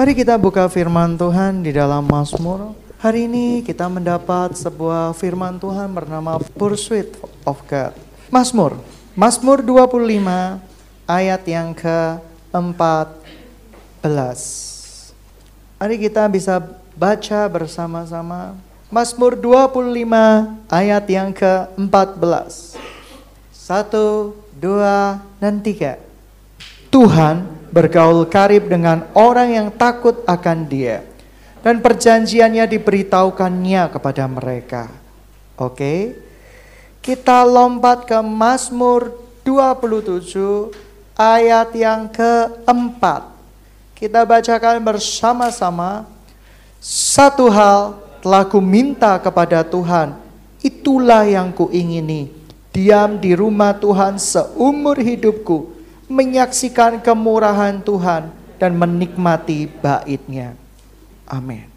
Mari kita buka firman Tuhan di dalam Mazmur. Hari ini kita mendapat sebuah firman Tuhan bernama Pursuit of God. Mazmur, Mazmur 25 ayat yang ke-14. Mari kita bisa baca bersama-sama. Mazmur 25 ayat yang ke-14. Satu, dua, dan tiga. Tuhan bergaul karib dengan orang yang takut akan dia. Dan perjanjiannya diberitahukannya kepada mereka. Oke. Kita lompat ke Mazmur 27 ayat yang keempat. Kita bacakan bersama-sama. Satu hal telah ku minta kepada Tuhan, itulah yang kuingini. Diam di rumah Tuhan seumur hidupku, menyaksikan kemurahan Tuhan dan menikmati baitnya. Amin.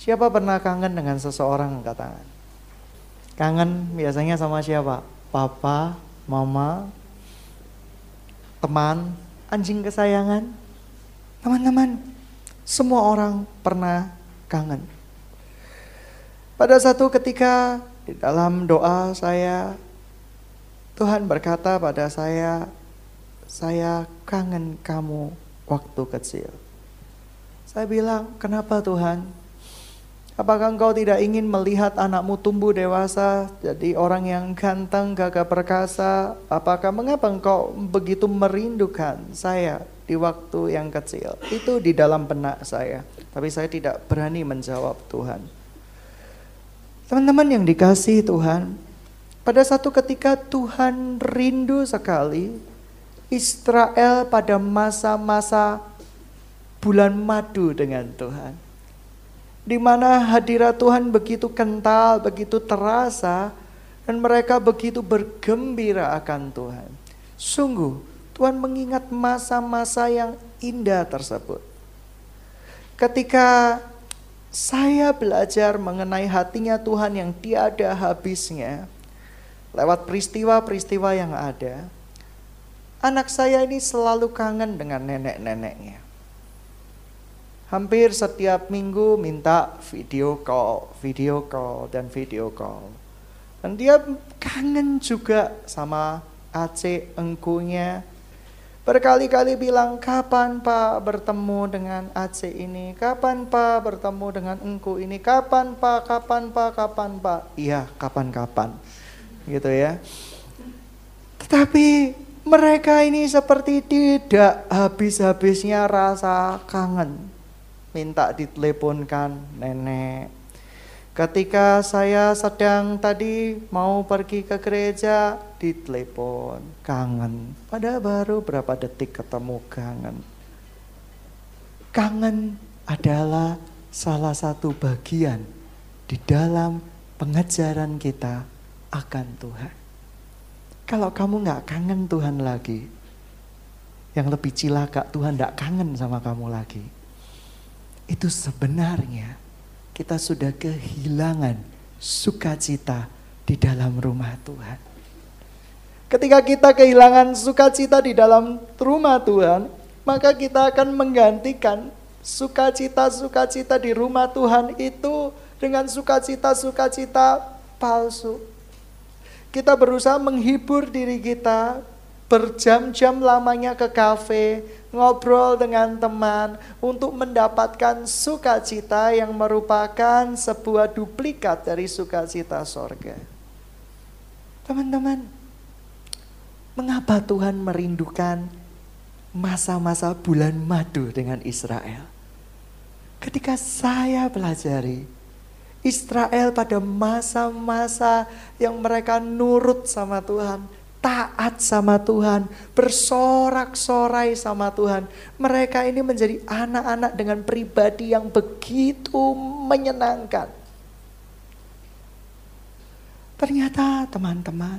Siapa pernah kangen dengan seseorang angkat tangan? Kangen biasanya sama siapa? Papa, mama, teman, anjing kesayangan. Teman-teman, semua orang pernah kangen. Pada satu ketika di dalam doa saya, Tuhan berkata pada saya, saya kangen kamu waktu kecil. Saya bilang, kenapa Tuhan? Apakah engkau tidak ingin melihat anakmu tumbuh dewasa jadi orang yang ganteng, gagah perkasa? Apakah mengapa engkau begitu merindukan saya di waktu yang kecil? Itu di dalam benak saya, tapi saya tidak berani menjawab Tuhan. Teman-teman yang dikasih Tuhan, pada satu ketika Tuhan rindu sekali Israel pada masa-masa bulan madu dengan Tuhan di mana hadirat Tuhan begitu kental, begitu terasa, dan mereka begitu bergembira akan Tuhan. Sungguh, Tuhan mengingat masa-masa yang indah tersebut. Ketika saya belajar mengenai hatinya Tuhan yang tiada habisnya, lewat peristiwa-peristiwa yang ada, anak saya ini selalu kangen dengan nenek-neneknya hampir setiap minggu minta video call, video call, dan video call. Dan dia kangen juga sama Aceh engkunya. Berkali-kali bilang, kapan Pak bertemu dengan Aceh ini? Kapan Pak bertemu dengan engku ini? Kapan Pak? Kapan Pak? Kapan Pak? Iya, kapan-kapan. Gitu ya. Tetapi mereka ini seperti tidak habis-habisnya rasa kangen minta diteleponkan nenek. Ketika saya sedang tadi mau pergi ke gereja, ditelepon, kangen. Padahal baru berapa detik ketemu kangen. Kangen adalah salah satu bagian di dalam pengajaran kita akan Tuhan. Kalau kamu nggak kangen Tuhan lagi, yang lebih cilaka Tuhan nggak kangen sama kamu lagi itu sebenarnya kita sudah kehilangan sukacita di dalam rumah Tuhan. Ketika kita kehilangan sukacita di dalam rumah Tuhan, maka kita akan menggantikan sukacita-sukacita di rumah Tuhan itu dengan sukacita-sukacita palsu. Kita berusaha menghibur diri kita berjam-jam lamanya ke kafe, ngobrol dengan teman untuk mendapatkan sukacita yang merupakan sebuah duplikat dari sukacita sorga. Teman-teman, mengapa Tuhan merindukan masa-masa bulan madu dengan Israel? Ketika saya pelajari Israel pada masa-masa yang mereka nurut sama Tuhan, taat sama Tuhan, bersorak-sorai sama Tuhan. Mereka ini menjadi anak-anak dengan pribadi yang begitu menyenangkan. Ternyata teman-teman,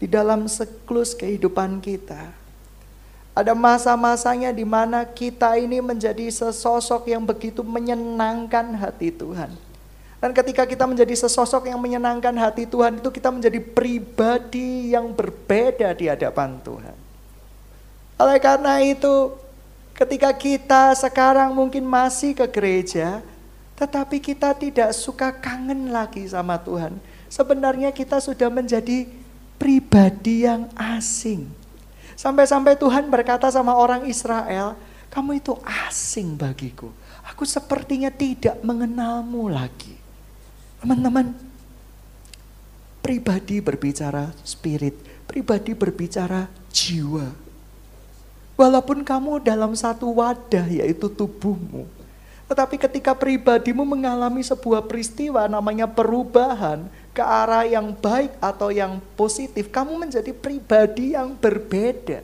di dalam siklus kehidupan kita, ada masa-masanya di mana kita ini menjadi sesosok yang begitu menyenangkan hati Tuhan dan ketika kita menjadi sesosok yang menyenangkan hati Tuhan itu kita menjadi pribadi yang berbeda di hadapan Tuhan. Oleh karena itu Ketika kita sekarang mungkin masih ke gereja, tetapi kita tidak suka kangen lagi sama Tuhan. Sebenarnya kita sudah menjadi pribadi yang asing. Sampai-sampai Tuhan berkata sama orang Israel, kamu itu asing bagiku. Aku sepertinya tidak mengenalmu lagi. Teman-teman, pribadi berbicara spirit, pribadi berbicara jiwa. Walaupun kamu dalam satu wadah yaitu tubuhmu. Tetapi ketika pribadimu mengalami sebuah peristiwa namanya perubahan, ke arah yang baik atau yang positif, kamu menjadi pribadi yang berbeda.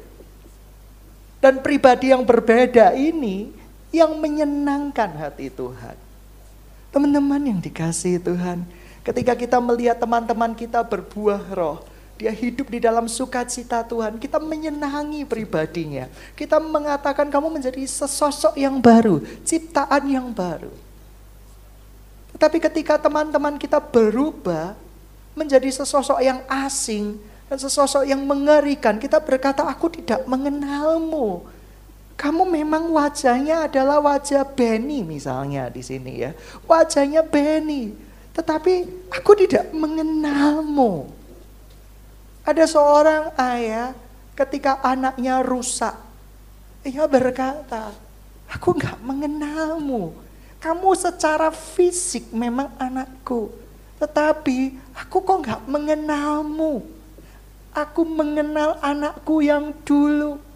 Dan pribadi yang berbeda ini yang menyenangkan hati Tuhan. Teman-teman yang dikasih Tuhan, ketika kita melihat teman-teman kita berbuah roh, dia hidup di dalam sukacita Tuhan. Kita menyenangi pribadinya. Kita mengatakan kamu menjadi sesosok yang baru, ciptaan yang baru. Tapi ketika teman-teman kita berubah menjadi sesosok yang asing dan sesosok yang mengerikan, kita berkata, "Aku tidak mengenalmu." Kamu memang wajahnya adalah wajah Benny misalnya di sini ya. Wajahnya Benny. Tetapi aku tidak mengenalmu. Ada seorang ayah ketika anaknya rusak. Ia berkata, aku nggak mengenalmu. Kamu secara fisik memang anakku. Tetapi aku kok nggak mengenalmu. Aku mengenal anakku yang dulu.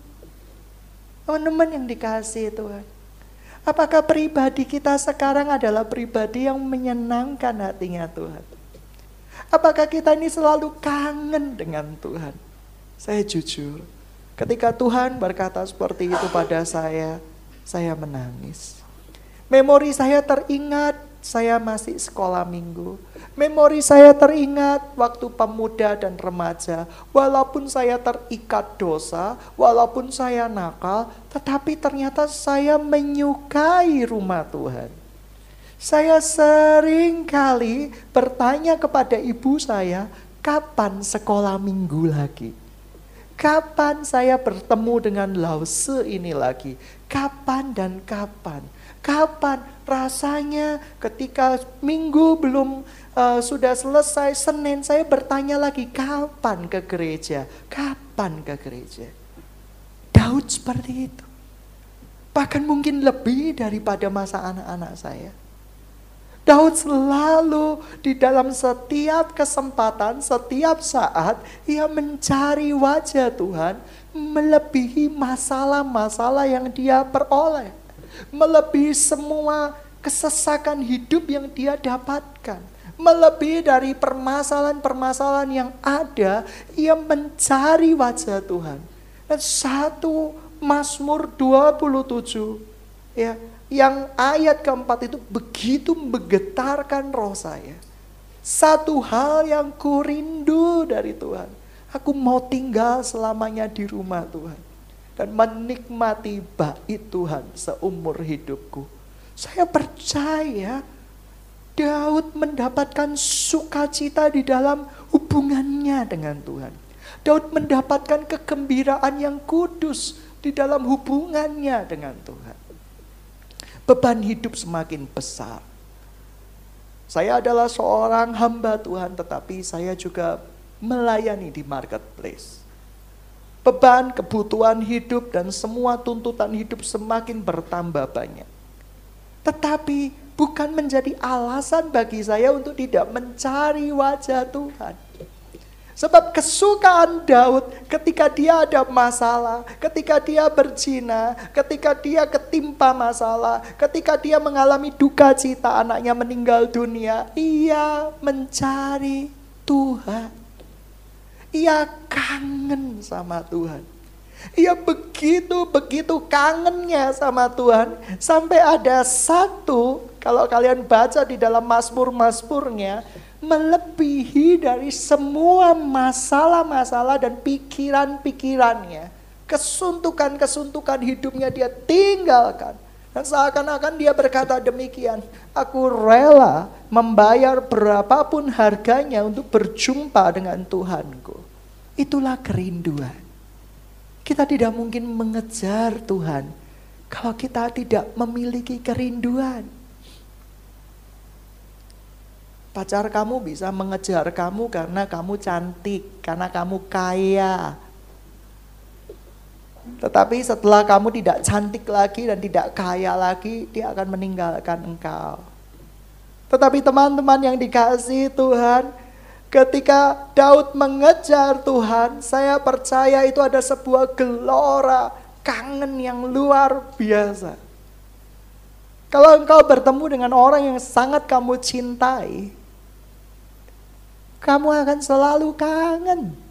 Teman-teman yang dikasih Tuhan. Apakah pribadi kita sekarang adalah pribadi yang menyenangkan hatinya Tuhan? Apakah kita ini selalu kangen dengan Tuhan? Saya jujur, ketika Tuhan berkata seperti itu pada saya, saya menangis. Memori saya teringat saya masih sekolah minggu. Memori saya teringat waktu pemuda dan remaja. Walaupun saya terikat dosa, walaupun saya nakal, tetapi ternyata saya menyukai rumah Tuhan. Saya sering kali bertanya kepada ibu saya, kapan sekolah minggu lagi? Kapan saya bertemu dengan Lause ini lagi? Kapan dan kapan? Kapan rasanya ketika minggu belum uh, sudah selesai Senin saya bertanya lagi kapan ke gereja? Kapan ke gereja? Daud seperti itu. Bahkan mungkin lebih daripada masa anak-anak saya. Daud selalu di dalam setiap kesempatan, setiap saat, ia mencari wajah Tuhan, melebihi masalah-masalah yang dia peroleh, melebihi semua kesesakan hidup yang dia dapatkan, melebihi dari permasalahan-permasalahan yang ada, ia mencari wajah Tuhan. Dan satu Mazmur 27, ya, yang ayat keempat itu begitu menggetarkan roh saya. Satu hal yang kurindu dari Tuhan. Aku mau tinggal selamanya di rumah Tuhan. Dan menikmati bait Tuhan seumur hidupku. Saya percaya Daud mendapatkan sukacita di dalam hubungannya dengan Tuhan. Daud mendapatkan kegembiraan yang kudus di dalam hubungannya dengan Tuhan beban hidup semakin besar. Saya adalah seorang hamba Tuhan, tetapi saya juga melayani di marketplace. Beban, kebutuhan hidup, dan semua tuntutan hidup semakin bertambah banyak. Tetapi bukan menjadi alasan bagi saya untuk tidak mencari wajah Tuhan. Sebab kesukaan Daud ketika dia ada masalah, ketika dia berzina, ketika dia ketimpa masalah, ketika dia mengalami duka cita anaknya meninggal dunia, ia mencari Tuhan. Ia kangen sama Tuhan. Ia begitu-begitu kangennya sama Tuhan. Sampai ada satu, kalau kalian baca di dalam Mazmur-Mazmurnya, melebihi dari semua masalah-masalah dan pikiran-pikirannya. Kesuntukan-kesuntukan hidupnya dia tinggalkan. Dan seakan-akan dia berkata demikian, aku rela membayar berapapun harganya untuk berjumpa dengan Tuhanku. Itulah kerinduan. Kita tidak mungkin mengejar Tuhan Kalau kita tidak memiliki kerinduan. Pacar kamu bisa mengejar kamu karena kamu cantik, karena kamu kaya. Tetapi setelah kamu tidak cantik lagi dan tidak kaya lagi, dia akan meninggalkan engkau. Tetapi teman-teman yang dikasih Tuhan, ketika Daud mengejar Tuhan, saya percaya itu ada sebuah gelora, kangen yang luar biasa. Kalau engkau bertemu dengan orang yang sangat kamu cintai, kamu akan selalu kangen.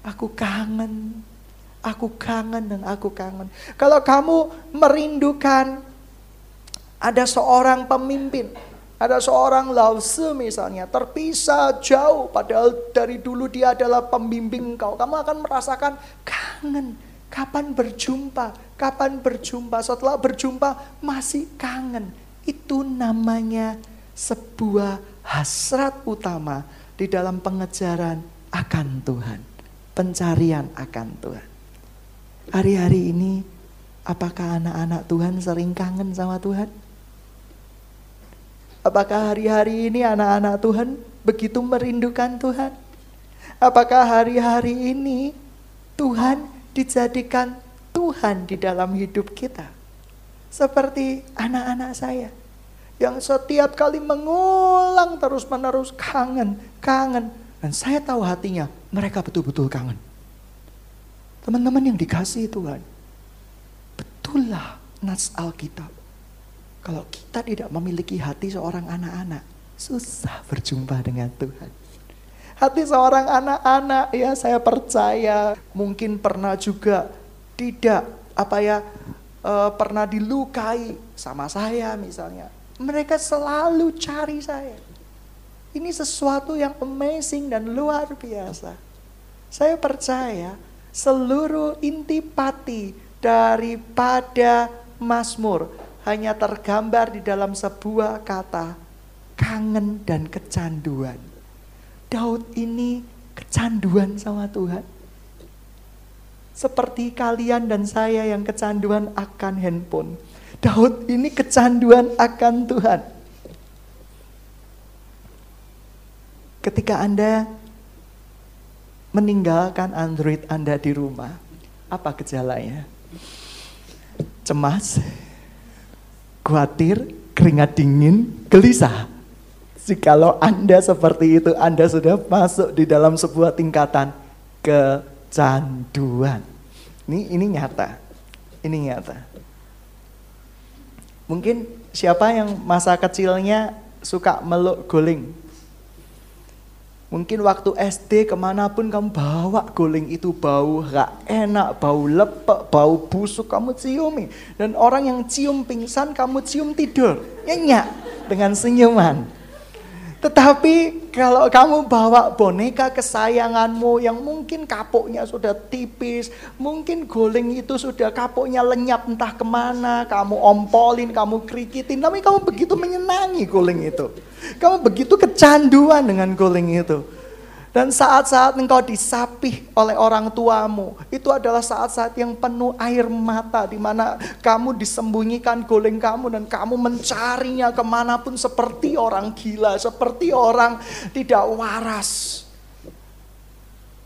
Aku kangen, aku kangen dan aku kangen. Kalau kamu merindukan ada seorang pemimpin, ada seorang lause misalnya, terpisah jauh padahal dari dulu dia adalah pembimbing kau. Kamu akan merasakan kangen. Kapan berjumpa? Kapan berjumpa? Setelah berjumpa masih kangen. Itu namanya sebuah hasrat utama di dalam pengejaran akan Tuhan, pencarian akan Tuhan. Hari-hari ini, apakah anak-anak Tuhan sering kangen sama Tuhan? Apakah hari-hari ini anak-anak Tuhan begitu merindukan Tuhan? Apakah hari-hari ini Tuhan dijadikan Tuhan di dalam hidup kita? Seperti anak-anak saya yang setiap kali mengulang terus-menerus kangen, kangen. Dan saya tahu hatinya, mereka betul-betul kangen. Teman-teman yang dikasih Tuhan, betullah nas Alkitab. Kalau kita tidak memiliki hati seorang anak-anak, susah berjumpa dengan Tuhan. Hati seorang anak-anak ya saya percaya mungkin pernah juga tidak apa ya uh, pernah dilukai sama saya misalnya mereka selalu cari saya. Ini sesuatu yang amazing dan luar biasa. Saya percaya seluruh intipati daripada Mazmur hanya tergambar di dalam sebuah kata kangen dan kecanduan. Daud ini kecanduan sama Tuhan. Seperti kalian dan saya yang kecanduan akan handphone Daud ini kecanduan akan Tuhan. Ketika Anda meninggalkan Android Anda di rumah, apa gejalanya? Cemas, khawatir, keringat dingin, gelisah. Jikalau Anda seperti itu, Anda sudah masuk di dalam sebuah tingkatan kecanduan. Ini ini nyata. Ini nyata. Mungkin siapa yang masa kecilnya suka meluk guling? Mungkin waktu SD ke mana pun kamu bawa guling itu bau gak enak, bau lepek, bau busuk kamu ciumi. Dan orang yang cium pingsan kamu cium tidur. Nyenyak dengan senyuman. Tetapi kalau kamu bawa boneka kesayanganmu yang mungkin kapoknya sudah tipis, mungkin guling itu sudah kapoknya lenyap entah ke mana, kamu ompolin, kamu krikitin, tapi kamu begitu menyenangi guling itu. Kamu begitu kecanduan dengan guling itu. Dan saat-saat engkau disapih oleh orang tuamu, itu adalah saat-saat yang penuh air mata, di mana kamu disembunyikan guling kamu dan kamu mencarinya ke mana pun seperti orang gila, seperti orang tidak waras.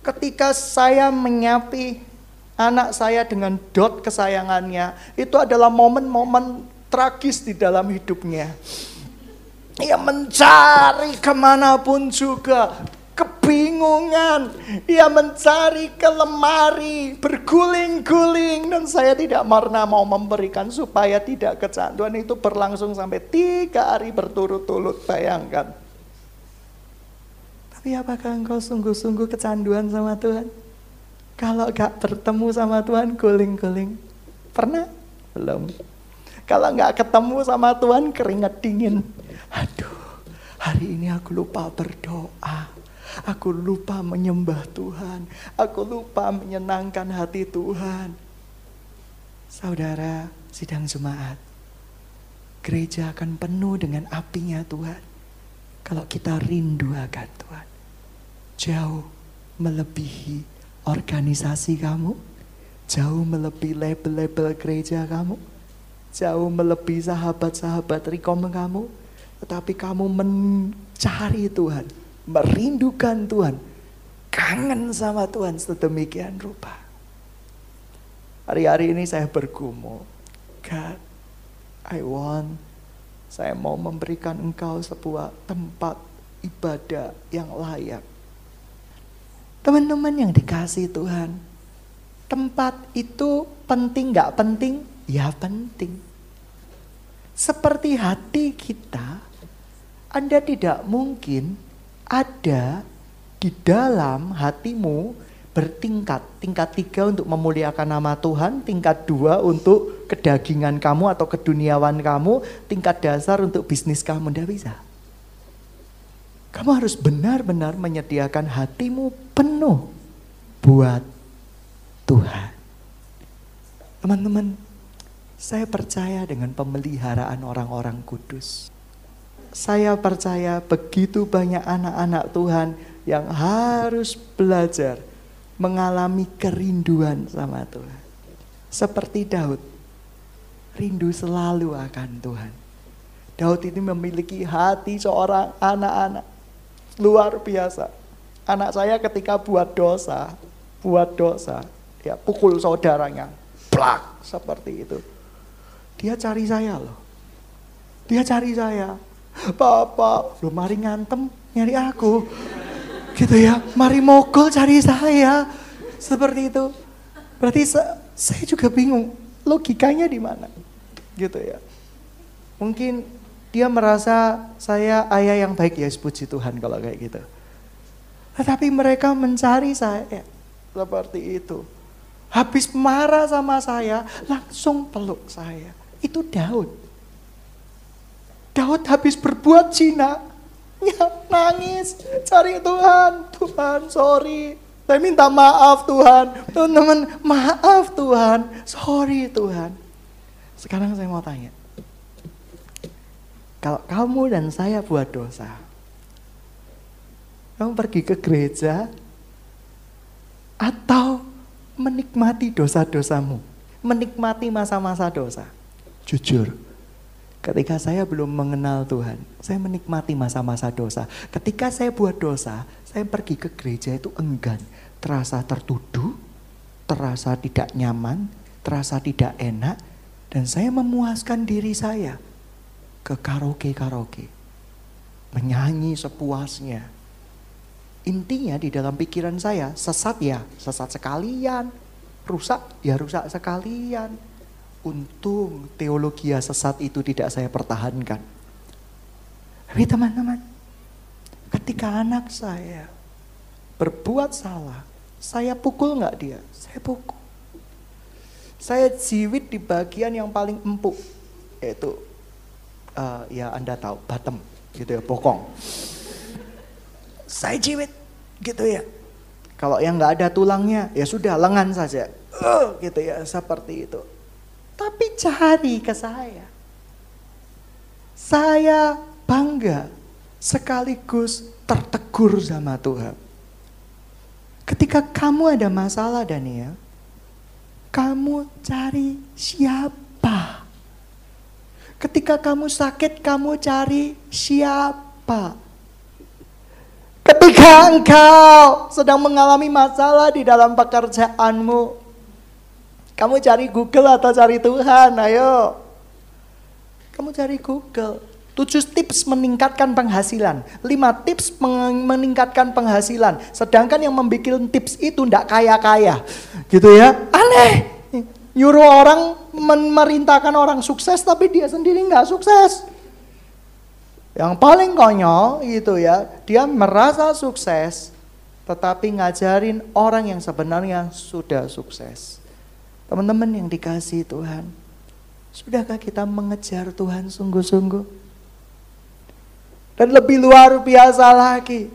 Ketika saya menyapi anak saya dengan dot kesayangannya, itu adalah momen-momen tragis di dalam hidupnya. Ia mencari ke mana pun juga, kebingungan. Ia mencari ke lemari, berguling-guling. Dan saya tidak pernah mau memberikan supaya tidak kecanduan itu berlangsung sampai tiga hari berturut-turut. Bayangkan. Tapi apakah engkau sungguh-sungguh kecanduan sama Tuhan? Kalau gak bertemu sama Tuhan, guling-guling. Pernah? Belum. Kalau gak ketemu sama Tuhan, keringat dingin. Aduh, hari ini aku lupa berdoa Aku lupa menyembah Tuhan. Aku lupa menyenangkan hati Tuhan. Saudara, sidang jemaat. Gereja akan penuh dengan apinya Tuhan. Kalau kita rindu akan Tuhan. Jauh melebihi organisasi kamu. Jauh melebihi label-label gereja kamu. Jauh melebihi sahabat-sahabat rekom kamu. Tetapi kamu mencari Tuhan. Merindukan Tuhan. Kangen sama Tuhan sedemikian rupa. Hari-hari ini saya bergumul. God, I want, saya mau memberikan engkau sebuah tempat ibadah yang layak. Teman-teman yang dikasih Tuhan, tempat itu penting gak penting? Ya penting. Seperti hati kita, Anda tidak mungkin ada di dalam hatimu bertingkat. Tingkat tiga untuk memuliakan nama Tuhan, tingkat dua untuk kedagingan kamu atau keduniawan kamu, tingkat dasar untuk bisnis kamu. Tidak bisa. Kamu harus benar-benar menyediakan hatimu penuh buat Tuhan. Teman-teman, saya percaya dengan pemeliharaan orang-orang kudus. Saya percaya begitu banyak anak-anak Tuhan yang harus belajar mengalami kerinduan sama Tuhan. Seperti Daud, rindu selalu akan Tuhan. Daud ini memiliki hati seorang anak-anak Luar biasa. Anak saya ketika buat dosa, buat dosa, ya pukul saudaranya, plak seperti itu. Dia cari saya loh. Dia cari saya. Papa, lo mari ngantem nyari aku. Gitu ya, mari mogol cari saya. Seperti itu. Berarti saya juga bingung, logikanya di mana? Gitu ya. Mungkin dia merasa saya ayah yang baik ya puji Tuhan kalau kayak gitu. Tetapi mereka mencari saya seperti itu. Habis marah sama saya, langsung peluk saya. Itu Daud. Daud habis berbuat Cina, ya nangis, cari Tuhan, Tuhan sorry, saya minta maaf Tuhan, teman-teman maaf Tuhan, sorry Tuhan. Sekarang saya mau tanya, kalau kamu dan saya buat dosa, kamu pergi ke gereja atau menikmati dosa-dosamu, menikmati masa-masa dosa. Jujur, ketika saya belum mengenal Tuhan, saya menikmati masa-masa dosa. Ketika saya buat dosa, saya pergi ke gereja itu enggan, terasa tertuduh, terasa tidak nyaman, terasa tidak enak, dan saya memuaskan diri saya ke karaoke-karaoke. Menyanyi sepuasnya. Intinya di dalam pikiran saya, sesat ya, sesat sekalian. Rusak ya rusak sekalian. Untung teologi sesat itu tidak saya pertahankan. Tapi teman-teman, ketika anak saya berbuat salah, saya pukul nggak dia? Saya pukul. Saya jiwit di bagian yang paling empuk, yaitu uh, ya Anda tahu, bottom gitu ya, bokong. Saya jiwit gitu ya. Kalau yang nggak ada tulangnya, ya sudah lengan saja. Uh, gitu ya, seperti itu. Tapi cari ke saya. Saya bangga sekaligus tertegur sama Tuhan. Ketika kamu ada masalah Daniel, kamu cari siapa? Ketika kamu sakit, kamu cari siapa? Ketika engkau sedang mengalami masalah di dalam pekerjaanmu, kamu cari Google atau cari Tuhan? Ayo. Kamu cari Google. Tujuh tips meningkatkan penghasilan. Lima tips meningkatkan penghasilan. Sedangkan yang membuat tips itu tidak kaya-kaya. Gitu ya. Aneh nyuruh orang memerintahkan orang sukses tapi dia sendiri nggak sukses. Yang paling konyol gitu ya, dia merasa sukses tetapi ngajarin orang yang sebenarnya sudah sukses. Teman-teman yang dikasih Tuhan, sudahkah kita mengejar Tuhan sungguh-sungguh? Dan lebih luar biasa lagi,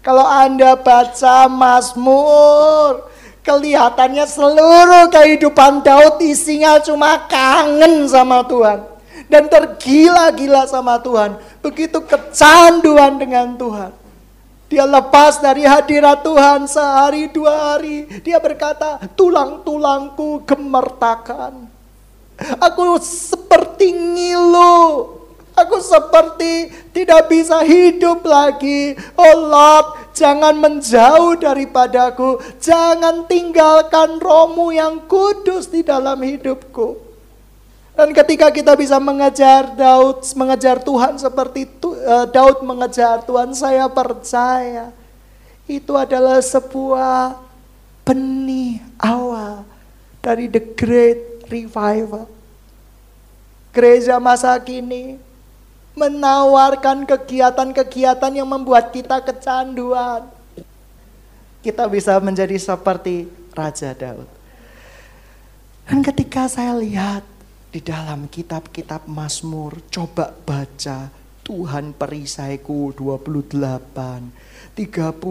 kalau Anda baca Mazmur, Kelihatannya seluruh kehidupan Daud isinya cuma kangen sama Tuhan. Dan tergila-gila sama Tuhan. Begitu kecanduan dengan Tuhan. Dia lepas dari hadirat Tuhan sehari dua hari. Dia berkata, tulang-tulangku gemertakan. Aku seperti ngilu. Aku seperti tidak bisa hidup lagi. Oh Lord, jangan menjauh daripadaku. Jangan tinggalkan rohmu yang kudus di dalam hidupku. Dan ketika kita bisa mengejar Daud, mengejar Tuhan seperti uh, Daud mengejar Tuhan, saya percaya itu adalah sebuah benih awal dari the great revival. Gereja masa kini menawarkan kegiatan-kegiatan yang membuat kita kecanduan. Kita bisa menjadi seperti Raja Daud. Dan ketika saya lihat di dalam kitab-kitab Mazmur, coba baca Tuhan perisaiku 28 30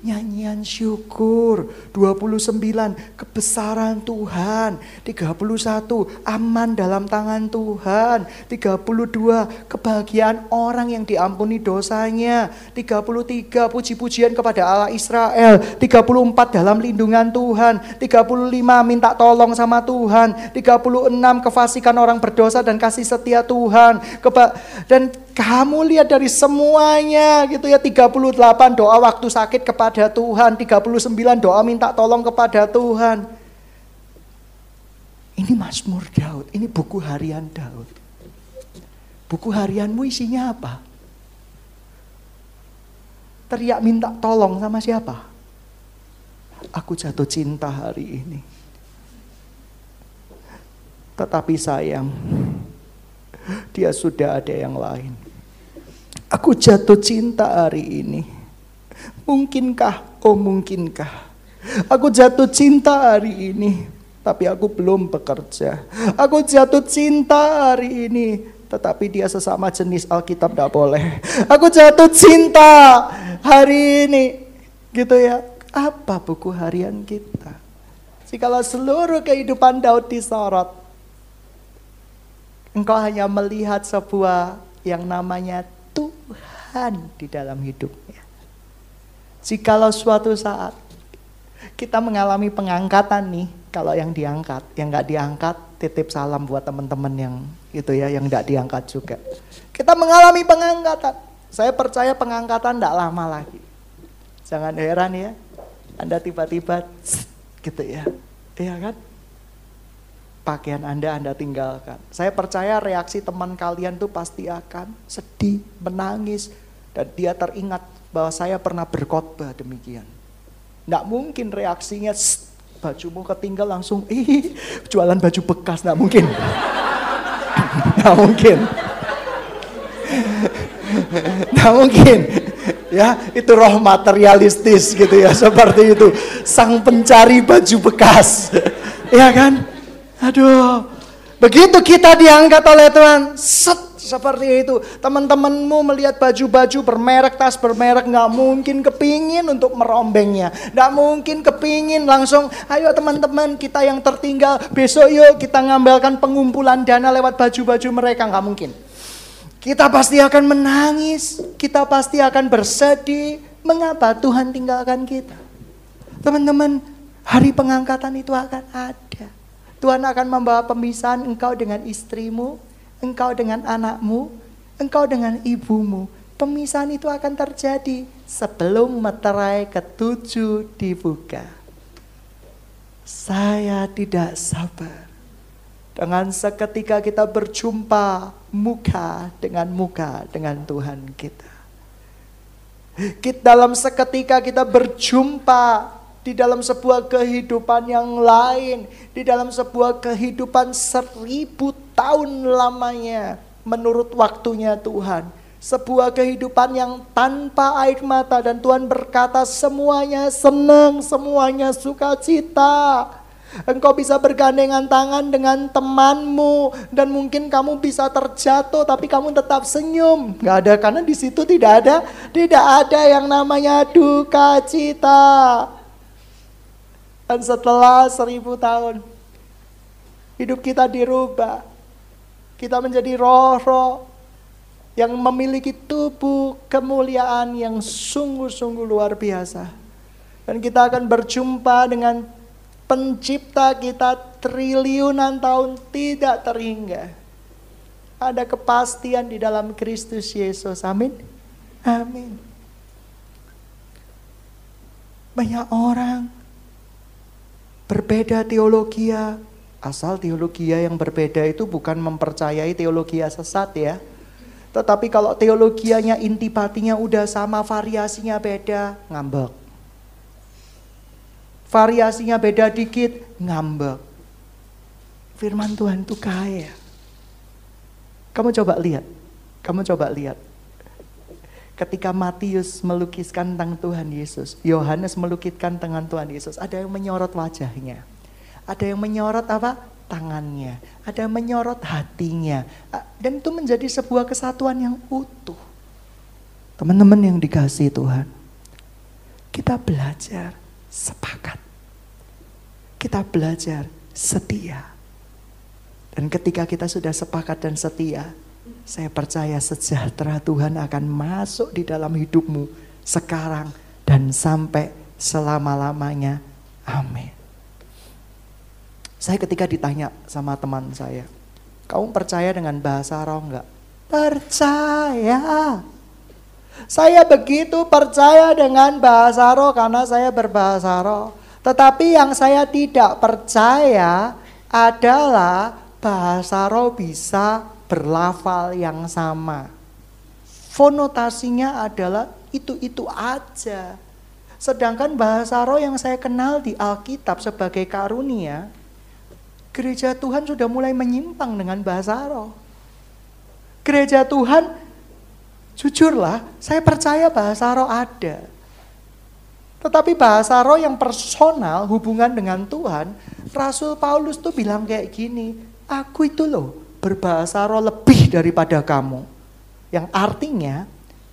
nyanyian syukur, 29 kebesaran Tuhan, 31 aman dalam tangan Tuhan, 32 kebahagiaan orang yang diampuni dosanya, 33 puji-pujian kepada Allah Israel, 34 dalam lindungan Tuhan, 35 minta tolong sama Tuhan, 36 kefasikan orang berdosa dan kasih setia Tuhan, dan kamu lihat dari semuanya gitu ya 38 doa waktu sakit kepada Tuhan, 39 doa minta tolong kepada Tuhan. Ini Mazmur Daud, ini buku harian Daud. Buku harianmu isinya apa? Teriak minta tolong sama siapa? Aku jatuh cinta hari ini. Tetapi sayang, dia sudah ada yang lain. Aku jatuh cinta hari ini. Mungkinkah, oh mungkinkah. Aku jatuh cinta hari ini, tapi aku belum bekerja. Aku jatuh cinta hari ini, tetapi dia sesama jenis Alkitab tidak boleh. Aku jatuh cinta hari ini, gitu ya. Apa buku harian kita? Jikalau seluruh kehidupan Daud disorot, Engkau hanya melihat sebuah yang namanya Tuhan di dalam hidupnya. Jikalau suatu saat kita mengalami pengangkatan nih, kalau yang diangkat, yang nggak diangkat, titip salam buat teman-teman yang itu ya, yang nggak diangkat juga. Kita mengalami pengangkatan. Saya percaya pengangkatan tidak lama lagi. Jangan heran ya, Anda tiba-tiba gitu ya, iya kan? pakaian Anda Anda tinggalkan. Saya percaya reaksi teman kalian tuh pasti akan sedih, menangis, dan dia teringat bahwa saya pernah berkhotbah demikian. Nggak mungkin reaksinya bajumu ketinggal langsung, ih jualan baju bekas, nggak mungkin. nggak mungkin. nggak mungkin. Ya, itu roh materialistis gitu ya, seperti itu. Sang pencari baju bekas. ya kan? Aduh, begitu kita diangkat oleh Tuhan, set seperti itu. Teman-temanmu melihat baju-baju bermerek, tas bermerek, nggak mungkin kepingin untuk merombengnya. Nggak mungkin kepingin langsung, ayo teman-teman kita yang tertinggal, besok yuk kita ngambilkan pengumpulan dana lewat baju-baju mereka. Nggak mungkin. Kita pasti akan menangis, kita pasti akan bersedih. Mengapa Tuhan tinggalkan kita? Teman-teman, hari pengangkatan itu akan ada. Tuhan akan membawa pemisahan engkau dengan istrimu, engkau dengan anakmu, engkau dengan ibumu. Pemisahan itu akan terjadi sebelum meterai ketujuh dibuka. Saya tidak sabar dengan seketika kita berjumpa muka dengan muka dengan Tuhan kita. Kita dalam seketika kita berjumpa di dalam sebuah kehidupan yang lain, di dalam sebuah kehidupan seribu tahun lamanya, menurut waktunya Tuhan. Sebuah kehidupan yang tanpa air mata dan Tuhan berkata semuanya senang, semuanya sukacita. Engkau bisa bergandengan tangan dengan temanmu dan mungkin kamu bisa terjatuh tapi kamu tetap senyum. Gak ada karena di situ tidak ada tidak ada yang namanya duka cita. Dan setelah seribu tahun, hidup kita dirubah. Kita menjadi roh-roh yang memiliki tubuh kemuliaan yang sungguh-sungguh luar biasa. Dan kita akan berjumpa dengan pencipta kita triliunan tahun tidak terhingga. Ada kepastian di dalam Kristus Yesus. Amin. Amin. Banyak orang berbeda teologi Asal teologi yang berbeda itu bukan mempercayai teologi sesat ya. Tetapi kalau teologianya intipatinya udah sama variasinya beda, ngambek. Variasinya beda dikit, ngambek. Firman Tuhan itu kaya. Kamu coba lihat, kamu coba lihat. Ketika Matius melukiskan tentang Tuhan Yesus, Yohanes melukiskan tentang Tuhan Yesus, ada yang menyorot wajahnya. Ada yang menyorot apa? Tangannya. Ada yang menyorot hatinya. Dan itu menjadi sebuah kesatuan yang utuh. Teman-teman yang dikasih Tuhan. Kita belajar sepakat. Kita belajar setia. Dan ketika kita sudah sepakat dan setia, saya percaya sejahtera Tuhan akan masuk di dalam hidupmu sekarang dan sampai selama-lamanya. Amin. Saya ketika ditanya sama teman saya, kamu percaya dengan bahasa roh enggak? Percaya. Saya begitu percaya dengan bahasa roh karena saya berbahasa roh. Tetapi yang saya tidak percaya adalah bahasa roh bisa berlafal yang sama. Fonotasinya adalah itu-itu aja. Sedangkan bahasa roh yang saya kenal di Alkitab sebagai karunia, Gereja Tuhan sudah mulai menyimpang dengan bahasa roh. Gereja Tuhan, jujurlah, saya percaya bahasa roh ada. Tetapi bahasa roh yang personal, hubungan dengan Tuhan, Rasul Paulus tuh bilang kayak gini, aku itu loh berbahasa roh lebih daripada kamu. Yang artinya,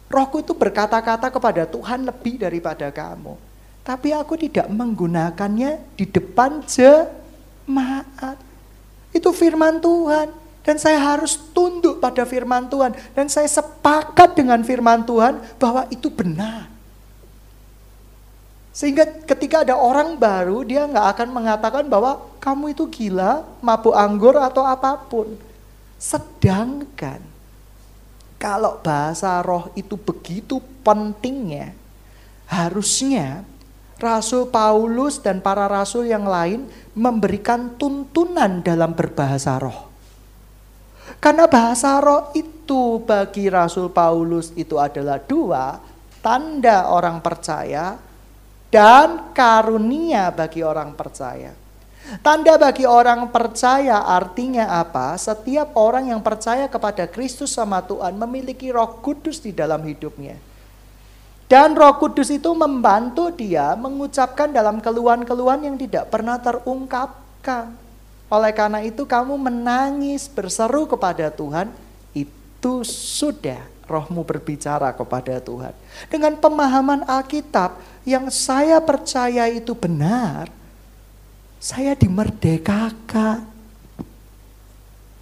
rohku itu berkata-kata kepada Tuhan lebih daripada kamu. Tapi aku tidak menggunakannya di depan je maat. Itu firman Tuhan. Dan saya harus tunduk pada firman Tuhan. Dan saya sepakat dengan firman Tuhan bahwa itu benar. Sehingga ketika ada orang baru, dia nggak akan mengatakan bahwa kamu itu gila, mabuk anggur atau apa pun. Sedangkan kalau bahasa roh itu begitu pentingnya, harusnya Rasul Paulus dan para rasul yang lain memberikan tuntunan dalam berbahasa roh. Karena bahasa roh itu bagi Rasul Paulus itu adalah dua, tanda orang percaya dan karunia bagi orang percaya. Tanda bagi orang percaya artinya apa? Setiap orang yang percaya kepada Kristus sama Tuhan memiliki roh kudus di dalam hidupnya. Dan roh kudus itu membantu dia mengucapkan dalam keluhan-keluhan yang tidak pernah terungkapkan. Oleh karena itu kamu menangis berseru kepada Tuhan, itu sudah rohmu berbicara kepada Tuhan. Dengan pemahaman Alkitab yang saya percaya itu benar, saya dimerdekakan.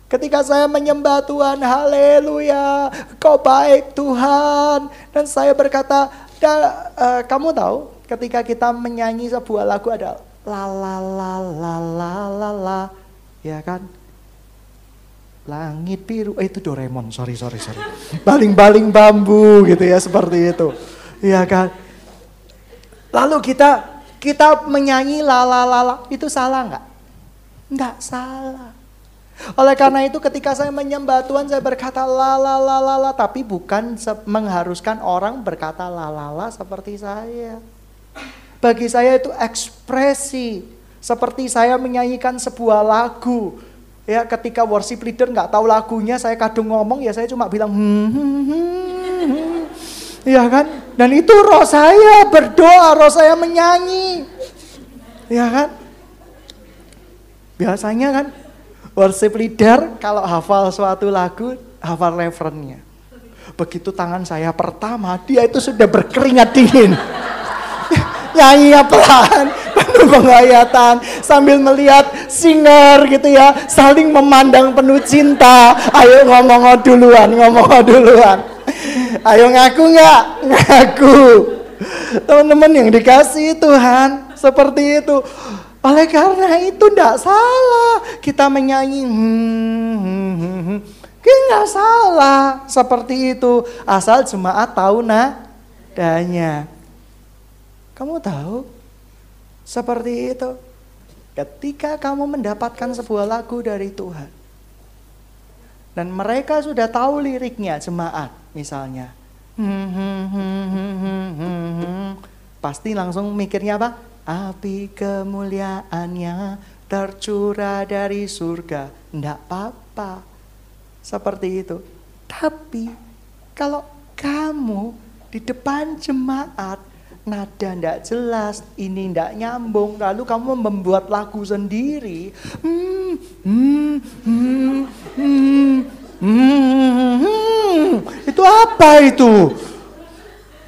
Ketika saya menyembah Tuhan, haleluya, kau baik Tuhan. Dan saya berkata, uh, kamu tahu ketika kita menyanyi sebuah lagu ada la la la la la la la, ya kan? Langit biru, eh itu Doraemon, sorry sorry sorry. Baling-baling bambu gitu ya seperti itu, ya kan? Lalu kita kita menyanyi la la la la, itu salah nggak? Nggak salah. Oleh karena itu ketika saya menyembah Tuhan saya berkata la la la la la tapi bukan mengharuskan orang berkata la la la seperti saya. Bagi saya itu ekspresi seperti saya menyanyikan sebuah lagu. Ya ketika worship leader nggak tahu lagunya saya kadung ngomong ya saya cuma bilang hmm, hmm, hmm. Ya kan? Dan itu roh saya berdoa, roh saya menyanyi. Ya kan? Biasanya kan Worship leader kalau hafal suatu lagu, hafal referennya. Begitu tangan saya pertama, dia itu sudah berkeringat dingin. nyanyi pelan, penuh penghayatan, sambil melihat singer gitu ya, saling memandang penuh cinta. Ayo ngomong duluan, ngomong duluan. Ayo ngaku nggak? Ngaku. Teman-teman yang dikasih Tuhan, seperti itu. Oleh karena itu tidak salah kita menyanyi. Hmm, hmm, hmm, hmm. Nggak salah seperti itu. Asal jemaat tahu nadanya. Kamu tahu? Seperti itu. Ketika kamu mendapatkan sebuah lagu dari Tuhan. Dan mereka sudah tahu liriknya jemaat misalnya. Pasti langsung mikirnya apa? Api kemuliaannya tercurah dari surga. Tidak apa-apa. Seperti itu. Tapi kalau kamu di depan jemaat nada ndak jelas, ini ndak nyambung, lalu kamu membuat lagu sendiri. Hmm, hmm, hmm, hmm, hmm, hmm. Itu apa itu?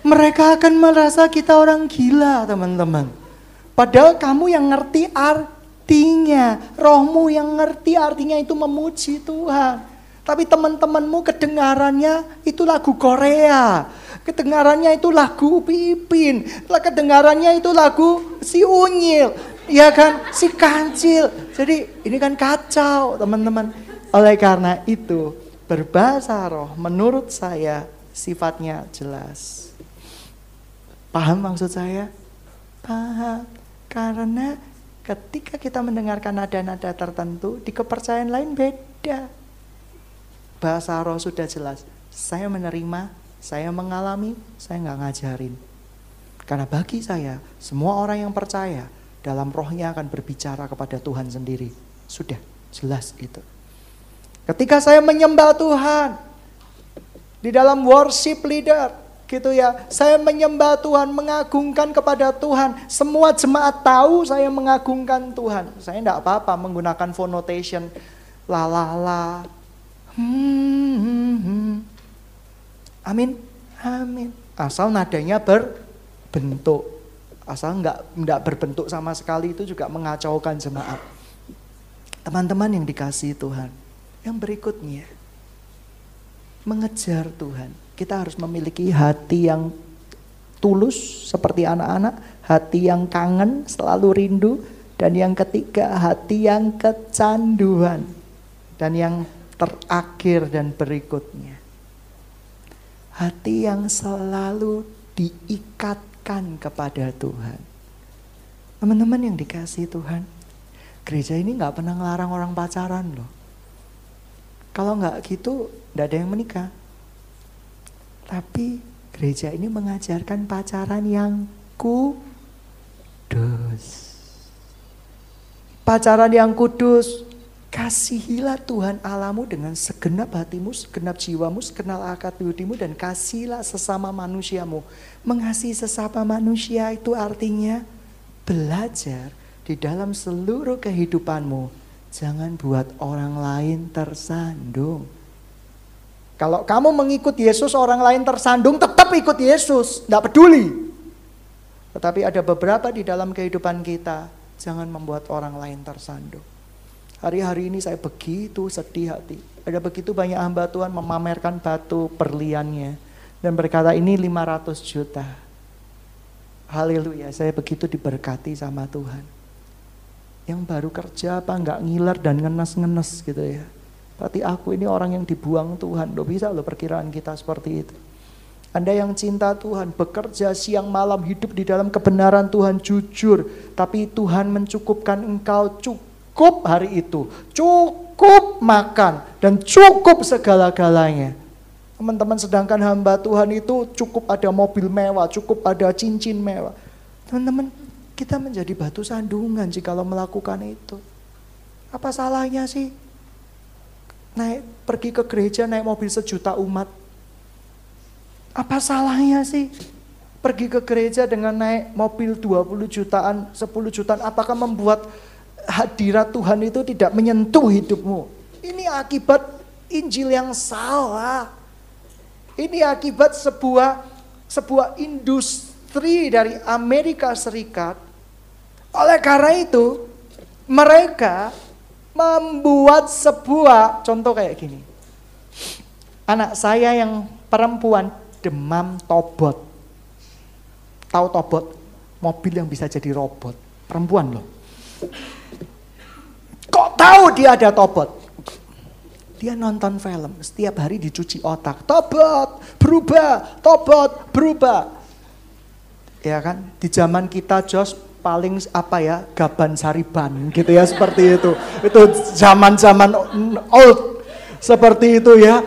Mereka akan merasa kita orang gila, teman-teman. Padahal kamu yang ngerti artinya, rohmu yang ngerti artinya itu memuji Tuhan. Tapi teman-temanmu kedengarannya itu lagu Korea. Kedengarannya itu lagu Pipin. Kedengarannya itu lagu si Unyil. Ya kan? Si Kancil. Jadi ini kan kacau teman-teman. Oleh karena itu berbahasa roh menurut saya sifatnya jelas. Paham maksud saya? Paham. Karena ketika kita mendengarkan nada-nada tertentu di kepercayaan lain beda bahasa roh sudah jelas. Saya menerima, saya mengalami, saya nggak ngajarin. Karena bagi saya, semua orang yang percaya dalam rohnya akan berbicara kepada Tuhan sendiri. Sudah jelas itu. Ketika saya menyembah Tuhan, di dalam worship leader, gitu ya. Saya menyembah Tuhan, mengagungkan kepada Tuhan. Semua jemaat tahu saya mengagungkan Tuhan. Saya tidak apa-apa menggunakan phonotation, la la la, Hmm, Amin. Amin. Asal nadanya berbentuk. Asal enggak enggak berbentuk sama sekali itu juga mengacaukan jemaat. Teman-teman yang dikasih Tuhan. Yang berikutnya. Mengejar Tuhan. Kita harus memiliki hati yang tulus seperti anak-anak. Hati yang kangen, selalu rindu. Dan yang ketiga, hati yang kecanduan. Dan yang terakhir dan berikutnya. Hati yang selalu diikatkan kepada Tuhan. Teman-teman yang dikasih Tuhan, gereja ini nggak pernah ngelarang orang pacaran loh. Kalau nggak gitu, nggak ada yang menikah. Tapi gereja ini mengajarkan pacaran yang kudus. Pacaran yang kudus Kasihilah Tuhan Alamu dengan segenap hatimu, segenap jiwamu, segenap akal budimu dan kasihlah sesama manusiamu. Mengasihi sesama manusia itu artinya belajar di dalam seluruh kehidupanmu. Jangan buat orang lain tersandung. Kalau kamu mengikut Yesus, orang lain tersandung, tetap ikut Yesus. Tidak peduli. Tetapi ada beberapa di dalam kehidupan kita, jangan membuat orang lain tersandung. Hari-hari ini saya begitu sedih hati. Ada begitu banyak hamba Tuhan memamerkan batu perliannya. Dan berkata ini 500 juta. Haleluya, saya begitu diberkati sama Tuhan. Yang baru kerja apa nggak ngiler dan ngenes-ngenes gitu ya. Berarti aku ini orang yang dibuang Tuhan. Lo bisa lo perkiraan kita seperti itu. Anda yang cinta Tuhan, bekerja siang malam, hidup di dalam kebenaran Tuhan, jujur. Tapi Tuhan mencukupkan engkau, cukup cukup hari itu, cukup makan, dan cukup segala-galanya. Teman-teman sedangkan hamba Tuhan itu cukup ada mobil mewah, cukup ada cincin mewah. Teman-teman, kita menjadi batu sandungan jikalau melakukan itu. Apa salahnya sih? Naik pergi ke gereja naik mobil sejuta umat. Apa salahnya sih? Pergi ke gereja dengan naik mobil 20 jutaan, 10 jutaan, apakah membuat hadirat Tuhan itu tidak menyentuh hidupmu. Ini akibat Injil yang salah. Ini akibat sebuah sebuah industri dari Amerika Serikat. Oleh karena itu, mereka membuat sebuah contoh kayak gini. Anak saya yang perempuan demam tobot. Tahu tobot? Mobil yang bisa jadi robot. Perempuan loh. Kok tahu dia ada tobot? Dia nonton film, setiap hari dicuci otak. Tobot, berubah, tobot, berubah. Ya kan? Di zaman kita Jos paling apa ya gaban sariban gitu ya seperti itu itu zaman zaman old seperti itu ya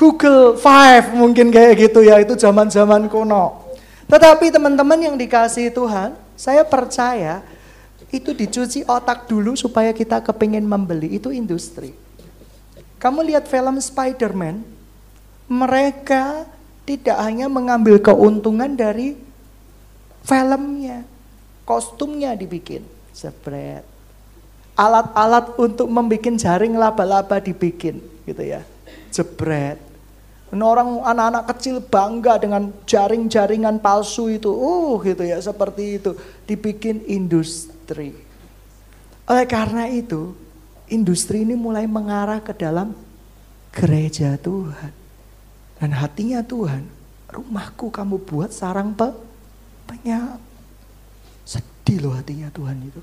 Google Five mungkin kayak gitu ya itu zaman zaman kuno tetapi teman-teman yang dikasih Tuhan saya percaya itu dicuci otak dulu supaya kita kepingin membeli. Itu industri. Kamu lihat film Spider-Man? Mereka tidak hanya mengambil keuntungan dari filmnya kostumnya dibikin, spread. Alat-alat untuk membuat jaring laba-laba dibikin, gitu ya, jebret. Orang anak-anak kecil bangga dengan jaring-jaringan palsu itu, uh gitu ya, seperti itu, dibikin industri. Oleh karena itu, industri ini mulai mengarah ke dalam gereja Tuhan. Dan hatinya Tuhan, rumahku kamu buat sarang pe penyakit. Sedih loh hatinya Tuhan itu.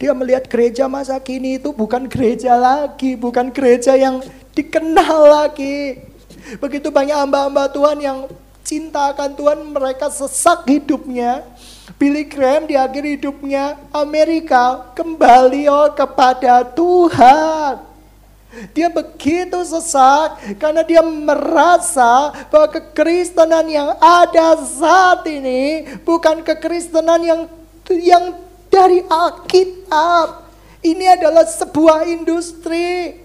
Dia melihat gereja masa kini itu bukan gereja lagi, bukan gereja yang dikenal lagi. Begitu banyak hamba-hamba Tuhan yang cinta akan Tuhan, mereka sesak hidupnya. Billy Graham di akhir hidupnya Amerika kembali oh kepada Tuhan. Dia begitu sesak karena dia merasa bahwa kekristenan yang ada saat ini bukan kekristenan yang yang dari Alkitab. Ini adalah sebuah industri.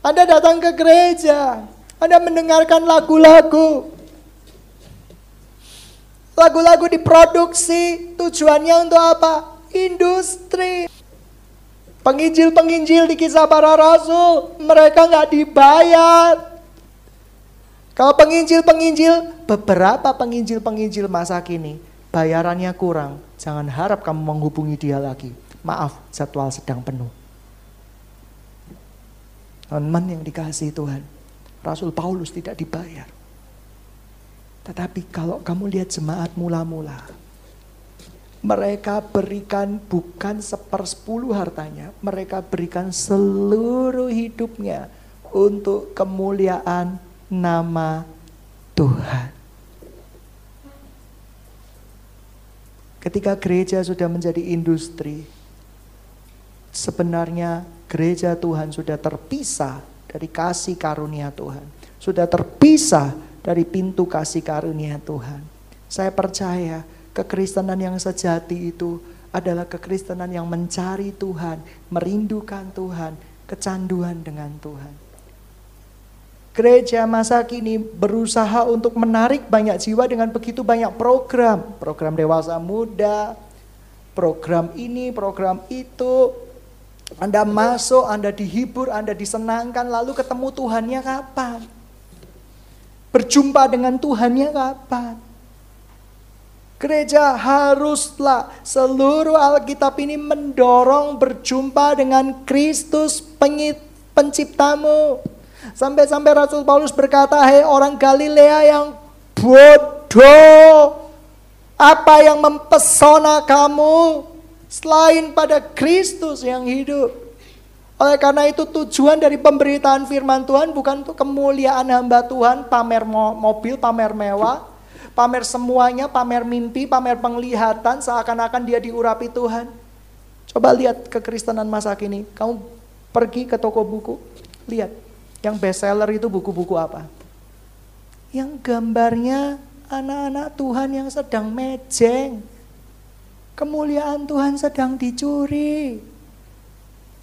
Anda datang ke gereja, Anda mendengarkan lagu-lagu. Lagu-lagu diproduksi, tujuannya untuk apa? Industri. Penginjil-penginjil di kisah para rasul, mereka nggak dibayar. Kalau penginjil-penginjil, beberapa penginjil-penginjil masa kini, bayarannya kurang, jangan harap kamu menghubungi dia lagi. Maaf, jadwal sedang penuh. Teman yang dikasih Tuhan, Rasul Paulus tidak dibayar. Tetapi kalau kamu lihat jemaat mula-mula, mereka berikan bukan sepersepuluh hartanya, mereka berikan seluruh hidupnya untuk kemuliaan nama Tuhan. Ketika gereja sudah menjadi industri, sebenarnya gereja Tuhan sudah terpisah dari kasih karunia Tuhan. Sudah terpisah dari pintu kasih karunia Tuhan. Saya percaya kekristenan yang sejati itu adalah kekristenan yang mencari Tuhan, merindukan Tuhan, kecanduan dengan Tuhan. Gereja masa kini berusaha untuk menarik banyak jiwa dengan begitu banyak program. Program dewasa muda, program ini, program itu. Anda masuk, Anda dihibur, Anda disenangkan, lalu ketemu Tuhannya kapan? Berjumpa dengan Tuhannya kapan? Gereja haruslah seluruh Alkitab ini mendorong berjumpa dengan Kristus penciptamu. Sampai-sampai Rasul Paulus berkata, "Hei orang Galilea yang bodoh, apa yang mempesona kamu selain pada Kristus yang hidup?" Oleh karena itu tujuan dari pemberitaan firman Tuhan bukan untuk kemuliaan hamba Tuhan, pamer mobil, pamer mewah, pamer semuanya, pamer mimpi, pamer penglihatan, seakan-akan dia diurapi Tuhan. Coba lihat kekristenan masa kini. Kamu pergi ke toko buku, lihat yang best seller itu buku-buku apa? Yang gambarnya anak-anak Tuhan yang sedang mejeng. Kemuliaan Tuhan sedang dicuri.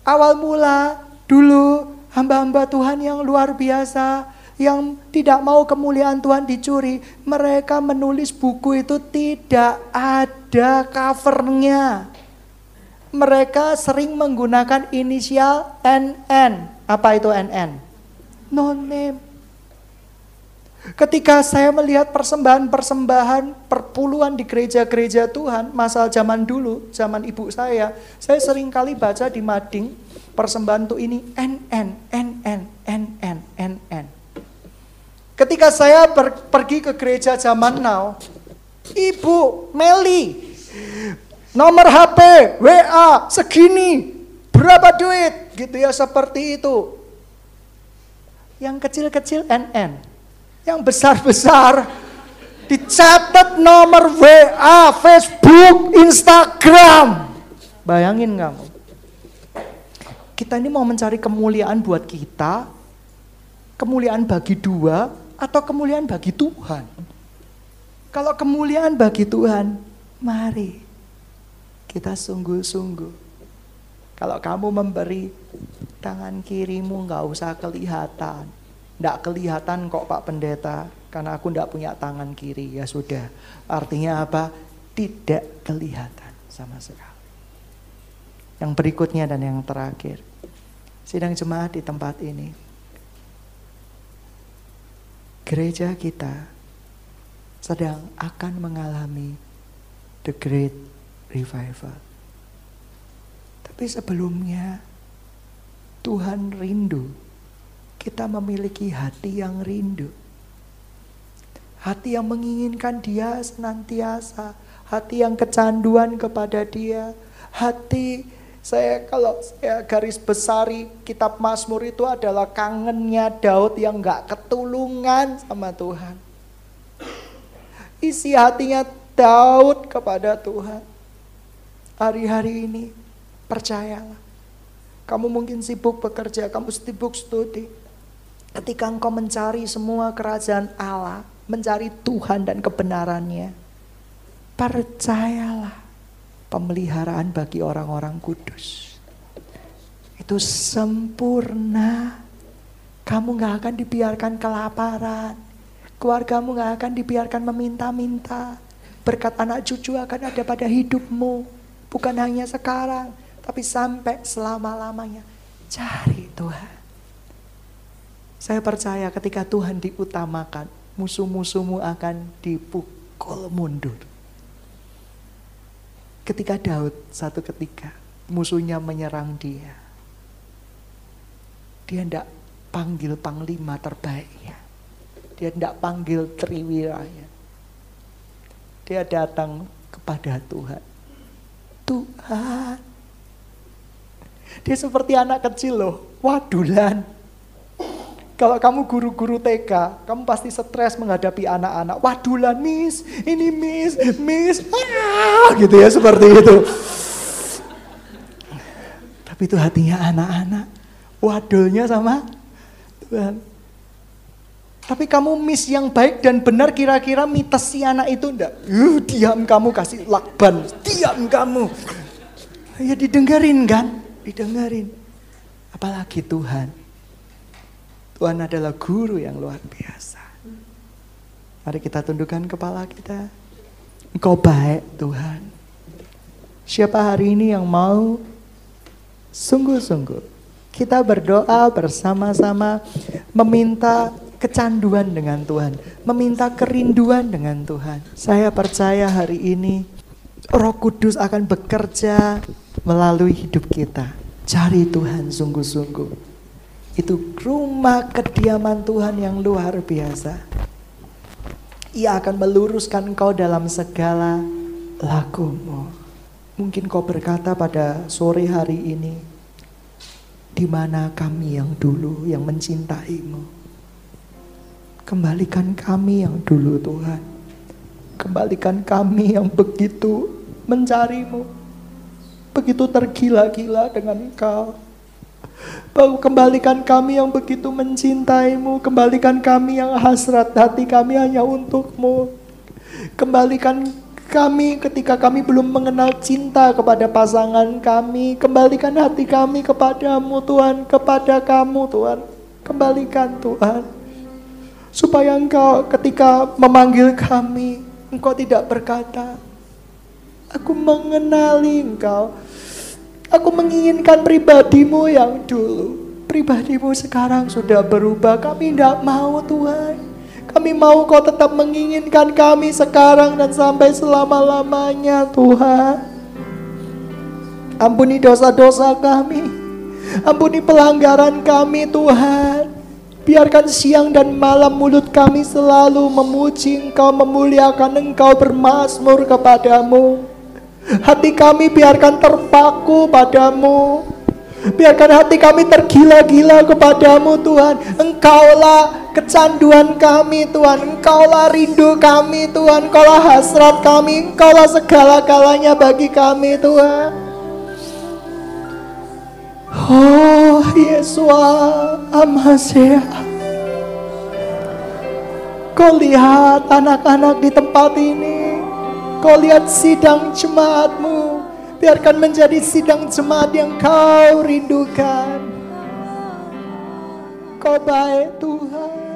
Awal mula dulu hamba-hamba Tuhan yang luar biasa yang tidak mau kemuliaan Tuhan dicuri, mereka menulis buku itu tidak ada covernya. Mereka sering menggunakan inisial NN. Apa itu NN? no name. Ketika saya melihat persembahan-persembahan perpuluhan di gereja-gereja Tuhan, masa zaman dulu, zaman ibu saya, saya sering kali baca di mading, persembahan tuh ini NN, NN, NN, NN. Ketika saya per, pergi ke gereja zaman now, Ibu Meli, nomor HP, WA, segini, berapa duit, gitu ya seperti itu. Yang kecil-kecil NN yang besar-besar dicatat nomor WA, Facebook, Instagram. Bayangin kamu. Kita ini mau mencari kemuliaan buat kita, kemuliaan bagi dua, atau kemuliaan bagi Tuhan. Kalau kemuliaan bagi Tuhan, mari kita sungguh-sungguh. Kalau kamu memberi tangan kirimu nggak usah kelihatan. Tidak kelihatan kok Pak Pendeta, karena aku tidak punya tangan kiri. Ya sudah, artinya apa? Tidak kelihatan sama sekali. Yang berikutnya dan yang terakhir, sidang jemaat di tempat ini. Gereja kita sedang akan mengalami the great revival. Tapi sebelumnya Tuhan rindu kita memiliki hati yang rindu. Hati yang menginginkan dia senantiasa. Hati yang kecanduan kepada dia. Hati saya kalau saya garis besari kitab Mazmur itu adalah kangennya Daud yang gak ketulungan sama Tuhan. Isi hatinya Daud kepada Tuhan. Hari-hari ini percayalah. Kamu mungkin sibuk bekerja, kamu sibuk studi. Ketika engkau mencari semua kerajaan Allah, mencari Tuhan dan kebenarannya, percayalah pemeliharaan bagi orang-orang kudus. Itu sempurna. Kamu gak akan dibiarkan kelaparan. Keluargamu gak akan dibiarkan meminta-minta. Berkat anak cucu akan ada pada hidupmu. Bukan hanya sekarang, tapi sampai selama-lamanya. Cari Tuhan. Saya percaya ketika Tuhan diutamakan, musuh-musuhmu akan dipukul mundur. Ketika Daud satu ketika musuhnya menyerang dia. Dia tidak panggil panglima terbaiknya. Dia tidak panggil triwiranya. Dia datang kepada Tuhan. Tuhan. Dia seperti anak kecil loh. Wadulan kalau kamu guru-guru TK, kamu pasti stres menghadapi anak-anak. Waduh lah miss, ini miss, miss, ah, gitu ya seperti itu. Tapi itu hatinya anak-anak. Wadulnya sama Tuhan. Tapi kamu miss yang baik dan benar kira-kira mites si anak itu enggak? Uh, diam kamu kasih lakban, diam kamu. Ya didengerin kan, didengerin. Apalagi Tuhan Tuhan adalah guru yang luar biasa. Mari kita tundukkan kepala kita. Engkau baik Tuhan. Siapa hari ini yang mau sungguh-sungguh kita berdoa bersama-sama meminta kecanduan dengan Tuhan, meminta kerinduan dengan Tuhan. Saya percaya hari ini Roh Kudus akan bekerja melalui hidup kita. Cari Tuhan sungguh-sungguh. Itu rumah kediaman Tuhan yang luar biasa. Ia akan meluruskan engkau dalam segala lakumu. Mungkin kau berkata pada sore hari ini, di mana kami yang dulu yang mencintaimu. Kembalikan kami yang dulu Tuhan. Kembalikan kami yang begitu mencarimu. Begitu tergila-gila dengan engkau Kembalikan kami yang begitu mencintaimu. Kembalikan kami yang hasrat hati kami hanya untukmu. Kembalikan kami ketika kami belum mengenal cinta kepada pasangan kami. Kembalikan hati kami kepadamu Tuhan. Kepada kamu Tuhan. Kembalikan Tuhan. Supaya engkau ketika memanggil kami. Engkau tidak berkata. Aku mengenali engkau. Aku menginginkan pribadimu yang dulu. Pribadimu sekarang sudah berubah. Kami tidak mau Tuhan. Kami mau kau tetap menginginkan kami sekarang dan sampai selama-lamanya Tuhan. Ampuni dosa-dosa kami. Ampuni pelanggaran kami Tuhan. Biarkan siang dan malam mulut kami selalu memuji Engkau, memuliakan Engkau, bermasmur kepadamu. Hati kami biarkan terpaku padamu. Biarkan hati kami tergila-gila kepadamu Tuhan. Engkaulah kecanduan kami Tuhan. Engkaulah rindu kami Tuhan. Engkaulah hasrat kami. Engkaulah segala-galanya bagi kami Tuhan. Oh Yesua Amasya Kau lihat anak-anak di tempat ini Kau lihat sidang jemaatmu. Biarkan menjadi sidang jemaat yang kau rindukan. Kau baik Tuhan